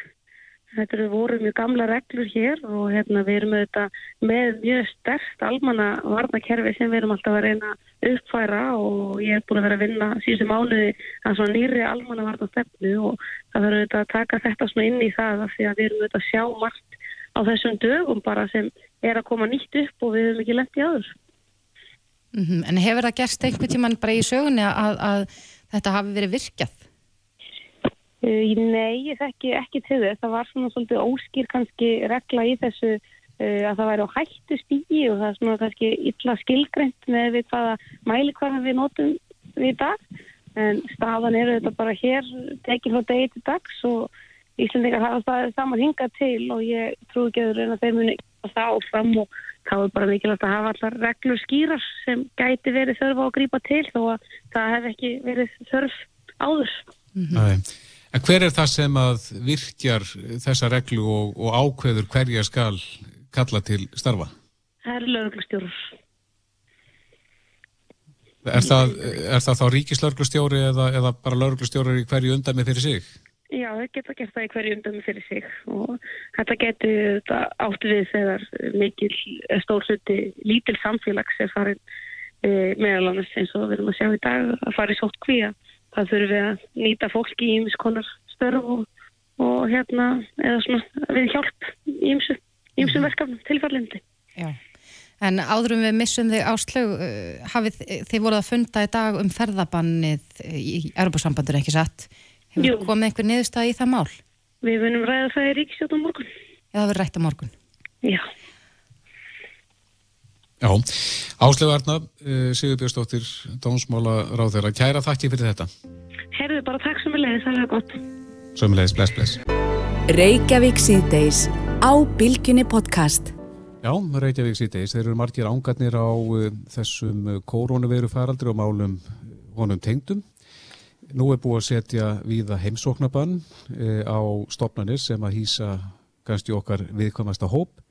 Speaker 8: Þetta eru voru mjög gamla reglur hér og hérna við erum auðvitað með mjög sterkt almanna varnakerfi sem við erum alltaf að reyna að uppfæra og ég er búin að vera að vinna síðan mánuði að svona nýri almanna varnastefnu og það verður auðvitað að taka þetta svona inn í það af því að við erum auðvitað að sjá margt á þessum dögum bara sem er að koma nýtt upp og við erum ekki lett í aður.
Speaker 4: Mm -hmm. En hefur það gerst einhvern tíman bara í sögunni að, að þetta hafi verið virkjað?
Speaker 8: Uh, nei, ég þekki ekki til þess. Það var svona svolítið óskýr kannski regla í þessu uh, að það væri á hættu stígi og það er svona kannski illa skilgreint með við hvaða mælikvarða við notum við í dag. En staðan eru þetta bara hér, tekið frá degi til dags og Íslandingar hafa staðið saman hingað til og ég trú ekki að reyna þeir muni það og fram og þá er bara mikilvægt að hafa allar reglur skýrar sem gæti verið þörf á að grípa til þó að það hef ekki verið þörf áður.
Speaker 2: Mm -hmm. En hver er það sem að virkjar þessa reglu og, og ákveður hverja skal kalla til starfa?
Speaker 8: Það eru lögreglustjórur.
Speaker 2: Er er það þá ríkislörglustjóri eða, eða bara lörglustjóri í hverju undami fyrir sig?
Speaker 8: Já, það geta gert það í hverju undami fyrir sig og þetta getur átt við þegar mikil stór hluti lítil samfélags er farin e, meðal annars eins og við erum að sjá í dag að fara í sótt kvíða. Það þurfum við að nýta fólki í ymskonar störf og, og hérna eða svona við hjálp í ymsum verkefnum tilfærlendi.
Speaker 4: Já. En áðurum við missum þig áslög, uh, hafið þið voruð að funda í dag um ferðabannið í Europasambandur ekki satt. Hefur Jú. komið einhver niðurstað í það mál?
Speaker 8: Við vunum ræða það í ríkisjótt á morgun.
Speaker 4: Já, það verður rætt á morgun.
Speaker 8: Já.
Speaker 2: Já, áslög Arna, uh, Sigur Björnstóttir, Dómsmála ráð þeirra. Kæra þakki fyrir þetta.
Speaker 8: Herðu bara takk sem við leiðis, það er gott.
Speaker 2: Sem við leiðis, bless, bless.
Speaker 1: Reykjavík síðdeis á Bilginni podcast.
Speaker 2: Já, Reykjavík síðdeis, þeir eru margir ángarnir á uh, þessum uh, koronaviru faraldri og málum honum tengdum. Nú er búið að setja viða heimsóknabann á stopnarnir sem að hýsa kannski okkar viðkvamasta hóp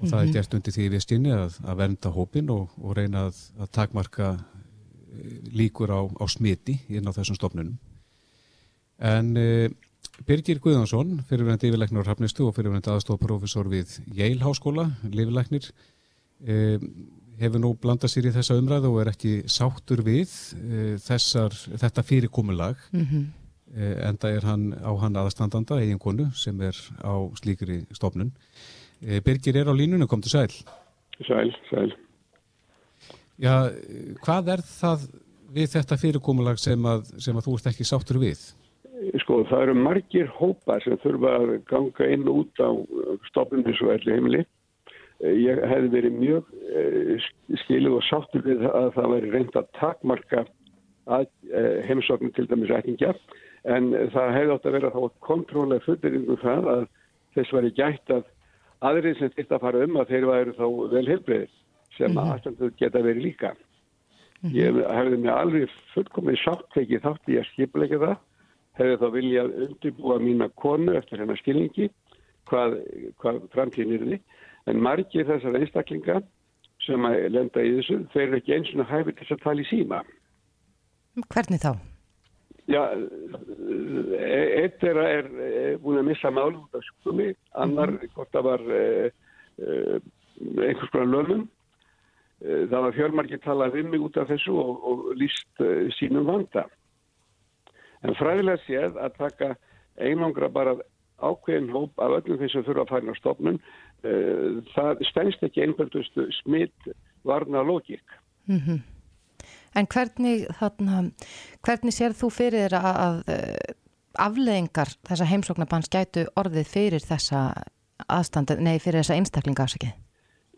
Speaker 2: og það er mhm. gert undir því viðstinni að, að vernda hópin og, og reyna að, að takmarka líkur á, á smiti inn á þessum stopnunum. En uh, Birgir Guðansson, fyrirverðandi yfirleiknur Hrafnistu og fyrirverðandi aðstofprofessor við Yale Háskóla, lifileiknir, eh, hefur nú blandað sér í þessa umræðu og er ekki sáttur við eh, þessar, þetta fyrirkomulag, mm -hmm. eh, enda er hann á hann aðastandanda, eiginkonu, sem er á slíkri stofnun. Eh, Birgir er á línunum, kom til sæl.
Speaker 9: Sæl, sæl.
Speaker 2: Já, hvað er það við þetta fyrirkomulag sem að, sem að þú ert ekki sáttur við?
Speaker 9: Sko það eru margir hópar sem þurfa að ganga inn út á stofnum eins og elli heimili. Eh, ég hef verið mjög eh, skiluð og sáttur við að það veri reynd að takmarka eh, heimsóknum til dæmis ættingja en það hefði átt að vera þá kontrólega fulleringu um það að þess var í gætt að aðrið sem þetta fara um að þeir væri þá vel heilbreyðir sem mm -hmm. aðstandur geta verið líka. Mm -hmm. Ég hefði mig alveg fullkomið sátt tekið þátt í að skipuleika það hefði þá viljað undirbúa mína konu eftir hennar skilningi hvað, hvað framtíðin því en margir þessar einstaklinga sem að lenda í þessu þeir eru ekki eins og hæfið til að tala í síma
Speaker 4: Hvernig þá?
Speaker 9: Já, eitt er, er, er búin að missa málu út af sjúkdómi, annar -hmm. hvort það var eh, eh, einhvers konar lögum eh, það var fjörmarki talað um mig út af þessu og, og líst eh, sínum vanda En fræðilega séð að taka einangra bara ákveðin hóp af öllum þeir sem þurfa að fæna á stofnun, það stænst ekki einhverjustu smitt varna logík. Mm -hmm.
Speaker 4: En hvernig, þarna, hvernig sér þú fyrir að, að uh, afleðingar þessa heimsóknarbanns gætu orðið fyrir þessa aðstandi, nei fyrir þessa einstaklinga afsakið?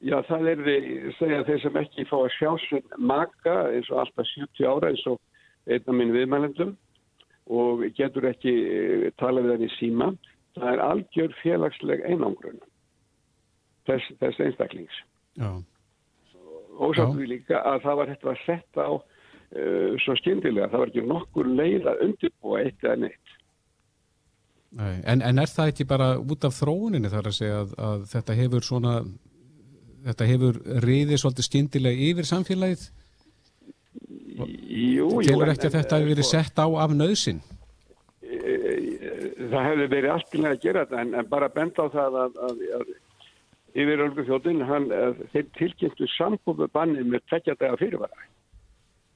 Speaker 9: Já, það er því, segja þeir sem ekki fá að sjá sér maka eins og alltaf 70 ára eins og einna minn viðmælendum og getur ekki eh, tala við henni síma. Það er algjör félagsleg einangrun þess, þess einstaklings. Ósátt við líka að það var hægt að setja á uh, svo skyndilega. Það var ekki nokkur leið að undirbúa eitt eða neitt.
Speaker 2: Nei, en, en er það ekki bara út af þróuninni þar að segja að, að þetta hefur svona, þetta hefur riðið svolítið skyndilega yfir samfélagið?
Speaker 9: Jú,
Speaker 2: Tilur ekki að þetta hefur verið sett á af nöðsin?
Speaker 9: Það hefur verið alltilega að gera þetta en, en bara benda á það að, að, að yfir Ölgu þjóttinn þeir tilkynntu sambúðu banni með tvekjadega fyrirvara.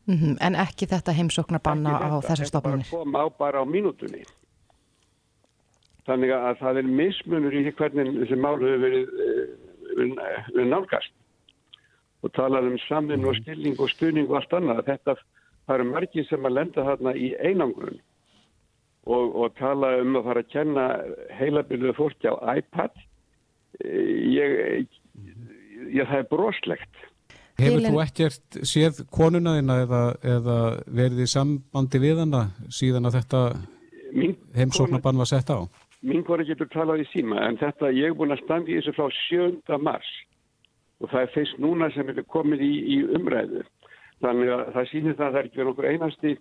Speaker 4: Mm -hmm, en ekki þetta heimsóknar banna á þessar stofnunni?
Speaker 9: Þetta kom á bara á mínútunni. Þannig að það er mismunur í hvernig þessi mál hefur verið, eh, verið nálgast og talað um saminn og skilning og stuðning og allt annað. Þetta eru margir sem að lenda þarna í einangrun og, og tala um að fara að kenna heilabiluðu fólki á iPad. Ég, ég það er broslegt.
Speaker 2: Hefur þú ekkert séð konuna þína eða, eða verið í sambandi við hana síðan að þetta heimsóknarbann var sett á?
Speaker 9: Mín konu getur talað í síma en þetta ég er búin að standa í þessu frá 7. mars og það er fyrst núna sem er komið í, í umræðu. Þannig að það sýnir það að það er ekki verið okkur einasti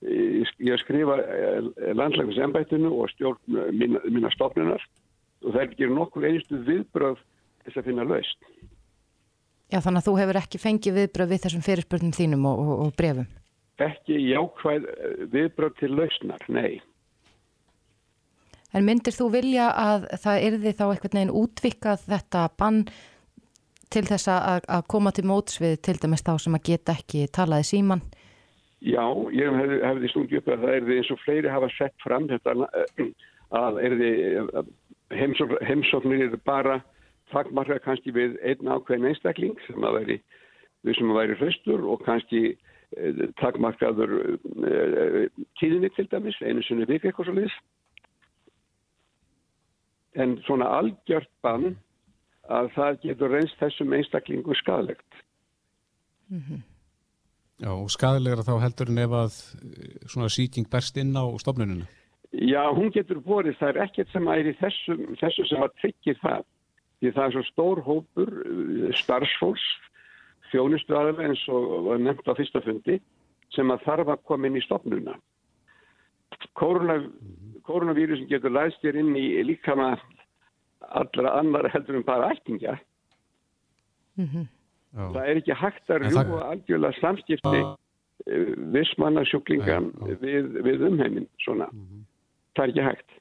Speaker 9: ég skrifa eh, landlægusembættinu og stjórn minna, minna stofnunar og það er ekki nokkur einstu viðbröð þess að finna laust.
Speaker 4: Já, þannig að þú hefur ekki fengið viðbröð við þessum fyrirspurnum þínum og, og, og brefum?
Speaker 9: Ekki jákvæð eh, viðbröð til lausnar, nei.
Speaker 4: En myndir þú vilja að það erði þá eitthvað neginn útvikað þetta bann til þess að, að koma til mótsvið til dæmis þá sem að geta ekki talaði síman?
Speaker 9: Já, ég hefði, hefði stungið upp að það erði eins og fleiri hafa sett fram þetta að erði heimsóknir bara takmarka kannski við einn ákveðin einstakling sem að veri við sem að væri hraustur og kannski eh, takmarkaður eh, tíðinni til dæmis, einu sinni vik eitthvað svo liðs en svona algjört bann að það getur reynst þessum einstaklingu skadalegt.
Speaker 2: Mm -hmm. Já, og skadalegra þá heldur en ef að eh, svona síking berst inn á stofnuninu?
Speaker 9: Já, hún getur borið, það er ekkert sem er í þessu, þessu sem að tryggja það. Því það er svo stór hópur eh, starfsfólks, þjónustu aðeins eins og var nefnt á fyrsta fundi, sem að þarf að koma inn í stofnuna. Koronavírusin getur læst þér inn í líkama allra annar heldur en bara ættingja. Mm -hmm. Það er ekki hægt að rjúa það... algjörlega samskipti uh, vissmannasjúklingan við, við umheimin. Svona. Mm -hmm. Það er ekki hægt.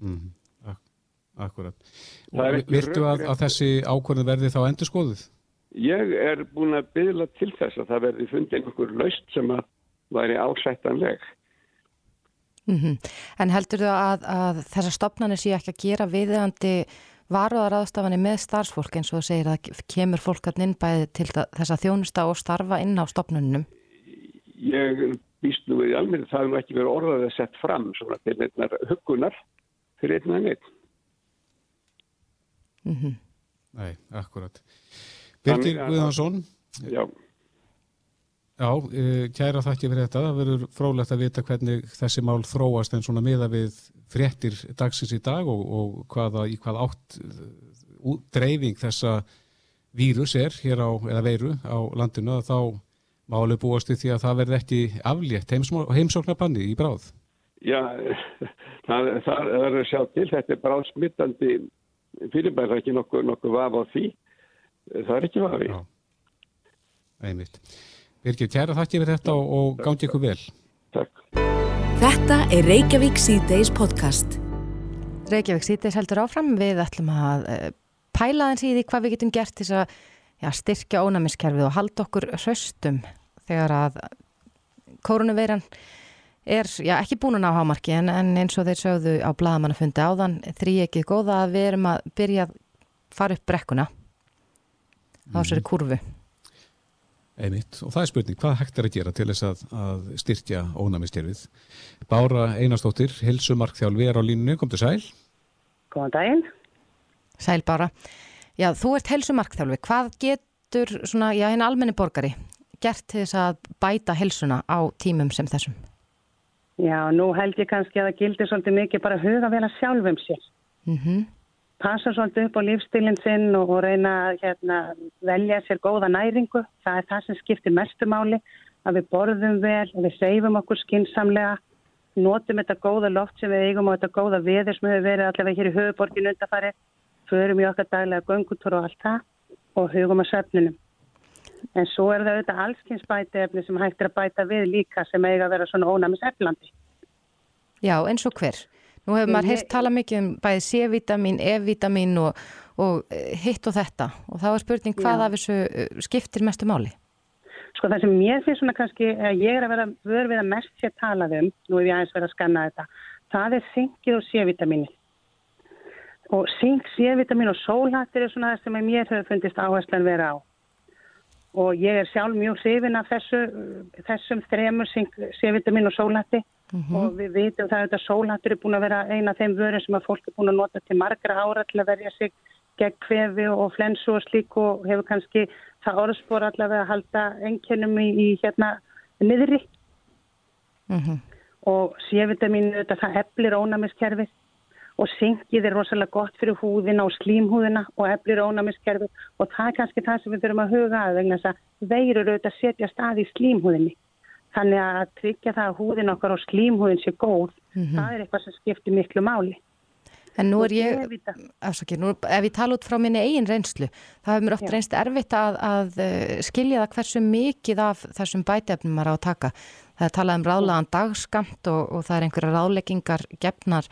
Speaker 9: Mm -hmm.
Speaker 2: Akkurat. Viltu að, að þessi ákvörðu verði þá endur skoðuð?
Speaker 9: Ég er búin að byggla til þess að það verði fundið einhver laust sem að væri ásættanleg.
Speaker 4: Mm -hmm. En heldur þú að, að þessar stopnarnir sé ekki að gera viðeigandi varuðaraðstafanir með starfsfólk eins og segir að kemur fólk að inn bæði til þess að þjónusta og starfa inn á stopnunum?
Speaker 9: Ég býst nú í almenna það er nú ekki verið orðað að setja fram svona til einnar hugunar fyrir einnar neitt.
Speaker 2: Mm -hmm. Nei, akkurat. Birgir Guðhansson.
Speaker 9: Já.
Speaker 2: Já, e, kæra þakki fyrir þetta. Það verður frólægt að vita hvernig þessi mál þróast en svona miða við fréttir dagsins í dag og, og hvaða, í hvað átt uh, dreifing þessa vírus er hér á, eða veiru á landinu að þá málu búastu því að það verði ekki aflétt heimsóknarbanni í bráð.
Speaker 9: Já, það, það er að sjá til, þetta er bráð smittandi fyrirbæra ekki nokkuð nokku vaf á því. Það er ekki vafi. Já,
Speaker 2: einmitt. Birgir, kæra þakki fyrir þetta og, og gándi ykkur vel.
Speaker 9: Takk.
Speaker 1: Þetta er Reykjavík C-Days podcast.
Speaker 4: Reykjavík C-Days heldur áfram. Við ætlum að uh, pæla þess í því hvað við getum gert til að já, styrkja ónæmiskerfið og halda okkur hraustum þegar að koronaveiran er já, ekki búin á hámarki en, en eins og þeir sögðu á bladamannafundi áðan þrý ekkið góða að við erum að byrja að fara upp brekkuna á þessari mhm. kurvu.
Speaker 2: Einmitt. Og það er spurning, hvað hægt er að gera til þess að, að styrkja ónæmistjörfið? Bára Einarstóttir, helsumarkþjálfi er á línunni, kom til sæl.
Speaker 10: Góðan daginn.
Speaker 4: Sæl Bára. Já, þú ert helsumarkþjálfi. Hvað getur svona, já, henni almenni borgari gert til þess að bæta helsuna á tímum sem þessum?
Speaker 10: Já, nú held ég kannski að það gildir svolítið mikið bara huga vel að sjálfum sér. Mm passa svolítið upp á lífstilin sinn og, reyna að hérna, velja sér góða næringu. Það er það sem skiptir mestumáli að við borðum vel, við seifum okkur skinsamlega, notum þetta góða loft sem við eigum og þetta góða viður sem hefur verið allavega hér í höfuborginu undarfari, förum í okkar daglega göngutur og allt það og hugum að söfnunum. En svo er það auðvitað allskynns bæti efni sem hægt er að bæta við líka sem eiga að vera svona ónæmis eflandi.
Speaker 4: Já, eins og hver? Nú hefur maður heilt tala mikið um bæði C-vitamin, E-vitamin og, og eh, hitt og þetta og þá er spurning hvað af þessu eh, skiptir mestu máli?
Speaker 10: Sko það sem mér finnst svona kannski, ég er að vera vörð við að mest sé að tala um, nú er ég aðeins verið að skanna þetta, það er syngið og C-vitamini. Og syng, C-vitamin og sólhattir er svona það sem mér hefur fundist áherslan vera á. Og ég er sjálf mjög hrifin af þessu, þessum þremur syng, C-vitamin og sólhatti Mm -hmm. og við vitum það að þetta sólhattur er búin að vera eina af þeim vörum sem að fólk er búin að nota til margra ára til að verja sig gegn kvefi og flensu og slík og hefur kannski það orðspor allavega að halda enginnum í, í hérna niðri mm -hmm. og sévitamínu þetta það eflir ónæmiskerfið og syngið er rosalega gott fyrir húðina og slímhúðina og eflir ónæmiskerfið og það er kannski það sem við þurfum að huga að vegna þess að veirur auðvitað setja stað í slímhúðinni Þannig að tryggja það að húðin okkar og slímhúðin sé góð, mm -hmm. það er eitthvað sem skiptir miklu máli.
Speaker 4: En nú er ég,
Speaker 10: D-vita-
Speaker 4: afsaki, nú, ef ég tala út frá minni eigin reynslu, það hefur mér oft
Speaker 10: Já.
Speaker 4: reynst erfitt að, að eh, skilja það hversu mikið af þessum bætefnum maður á að taka. Það er talað um ráðlaðan dagskamt og, og það er einhverja ráðleggingar gefnar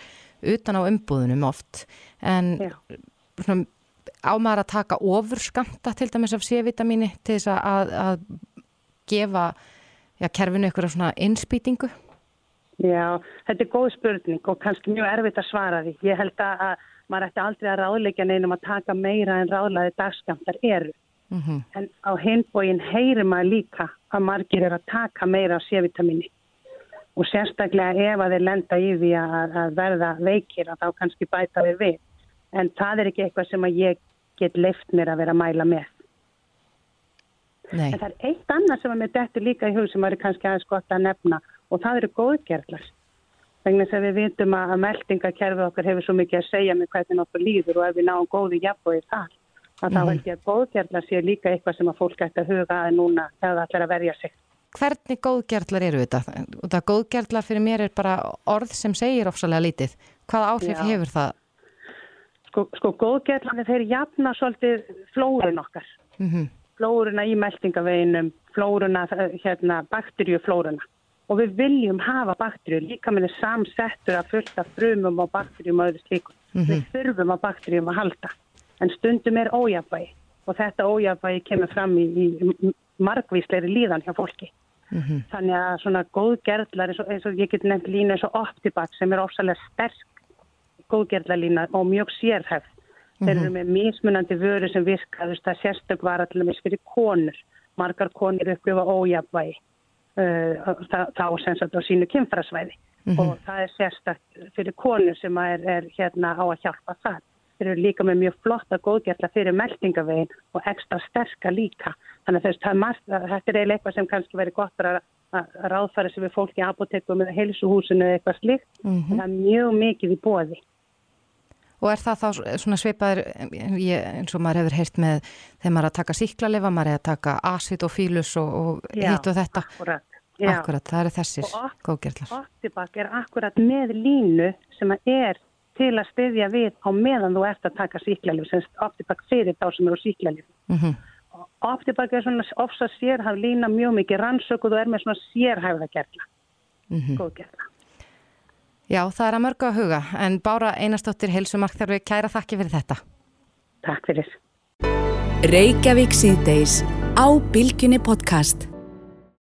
Speaker 4: utan á umbúðunum oft. En svona, á maður að taka ofur skamta til dæmis af C-vitamíni til þess að, að gefa já, kerfinu einhverja svona innspýtingu?
Speaker 10: Já, þetta er góð spurning og kannski mjög erfitt að svara því. Ég held að, að maður ætti aldrei að ráðleika neinum að taka meira en ráðlaði dagskamtar eru.
Speaker 4: Mm
Speaker 10: En á hinbóin heyrir maður líka að margir er að taka meira á C-vitamini. Og sérstaklega ef að þeir lenda í því að, að verða veikir að þá kannski bæta við við. En það er ekki eitthvað sem að ég get leift mér að vera að mæla með.
Speaker 4: Nei.
Speaker 10: En það er eitt annað sem að mér dettur líka í hug sem er kannski aðeins gott að nefna og það eru góðgerðlar. Að við vitum að, meldingakerfið okkar hefur svo mikið að segja með hvernig okkur líður og ef við náum góði jafnvögi þar, að þá
Speaker 4: Mhm.
Speaker 10: held ég að góðgerðlar sé líka eitthvað sem að fólk ætti að huga að núna þegar það ætlar að verja sig.
Speaker 4: Hvernig góðgerðlar eru þetta? Það góðgerðlar fyrir mér er bara orð sem segir ofsalega lítið. Hvað áhrif
Speaker 10: Já.
Speaker 4: hefur það?
Speaker 10: Sko, sko góðgerðlarnir þeir jafna svolítið flórun okkar.
Speaker 4: Mm
Speaker 10: flóruna í meldingaveginum, flóruna, eh, hérna, bakterjuflóruna. Og við viljum hafa bakterjur, líka með þess samsettur að fullta frumum og bakterjum og öðru slíkum. Við þurfum að bakterjum að halda. En stundum er ójafvægi og þetta ójafvægi kemur fram í, í margvísleiri líðan hjá fólki. Þannig að svona góðgerðlar, eins og, eins og ég get nefnt lína eins og Optibac sem er ofsalega sterk góðgerðlarlína og mjög sérhæft. Þeir eru með mismunandi vöru sem virka, þú veist, það er sérstök vara til dæmis fyrir konur. Margar konur upplifa ójafvægi uh, þá, sagt á sínu kynfrasvæði og það er sérstök fyrir konur sem er, er hérna á að hjálpa það. Þeir eru líka með mjög flotta góðgerðla fyrir meldingavegin og ekstra sterka líka. Þannig að það er þetta er eiginlega eitthvað sem kannski verið gott að ráðfæra sig við fólk í apotekum eða heilsuhúsinu eða eitthvað slíkt. En það er mjög mikið í bóði.
Speaker 4: Og er það þá svona svipaður, ég, eins og maður hefur heyrt með þegar maður er að taka síklalifa, maður er að taka asit og fílus og, og hitt og þetta.
Speaker 10: Akkurat. Já.
Speaker 4: Akkurat, það eru þessir
Speaker 10: Og oft-
Speaker 4: góðgerðlar.
Speaker 10: Optibak er akkurat með línu sem er til að styðja við á meðan þú ert að taka síklarlif, sem Optibak fyrir þá sem eru síklarlif.
Speaker 4: Mm
Speaker 10: Optibak er svona ofsa sérhæf lína mjög mikið rannsökuð og er með svona sérhæfða gerla,
Speaker 4: Mhm.
Speaker 10: góðgerla.
Speaker 4: Já, það er að mörgu að huga, en Bára Einarstóttir heilsumark þarf við kæra þakki fyrir þetta.
Speaker 10: Takk fyrir.
Speaker 1: Reykjavík síðdeis á Bilginni podcast.